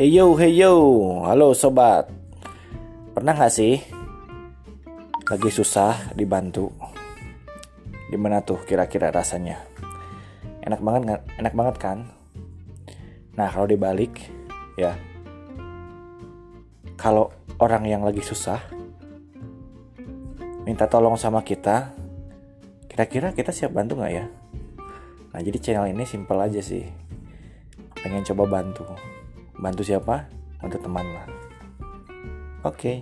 Hey yo, hey yo, halo sobat. Pernah gak sih lagi susah dibantu? Gimana tuh kira-kira rasanya? Enak banget kan? Enak banget kan? Nah kalau dibalik, ya, kalau orang yang lagi susah minta tolong sama kita, kira-kira kita siap bantu nggak ya? Nah jadi channel ini simple aja sih, pengen coba bantu. Bantu siapa? Bantu teman lah. Oke. Okay.